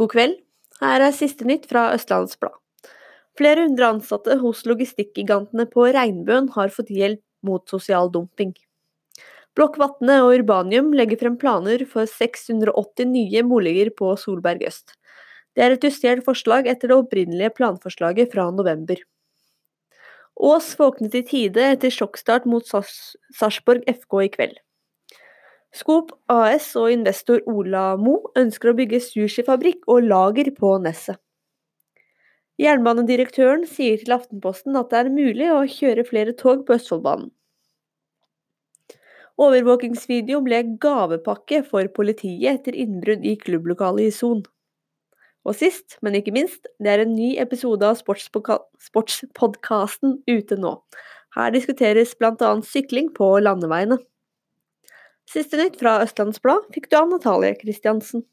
God kveld. Her er siste nytt fra Østlandets Blad. Flere hundre ansatte hos logistikkgigantene på Regnbuen har fått hjelp mot sosial dumping. Blokk Vatne og Urbanium legger frem planer for 680 nye boliger på Solberg øst. Det er et justert forslag etter det opprinnelige planforslaget fra november. Ås våknet i tide etter sjokkstart mot Sarpsborg FK i kveld. Skop AS og investor Ola Mo ønsker å bygge sushifabrikk og lager på Nesset. Jernbanedirektøren sier til Aftenposten at det er mulig å kjøre flere tog på Østfoldbanen. Overvåkingsvideo ble gavepakke for politiet etter innbrudd i klubblokalet i Son. Og sist, men ikke minst, det er en ny episode av Sportspodkasten ute nå. Her diskuteres bl.a. sykling på landeveiene. Siste nytt fra Østlandsblad fikk du av Natalie Kristiansen.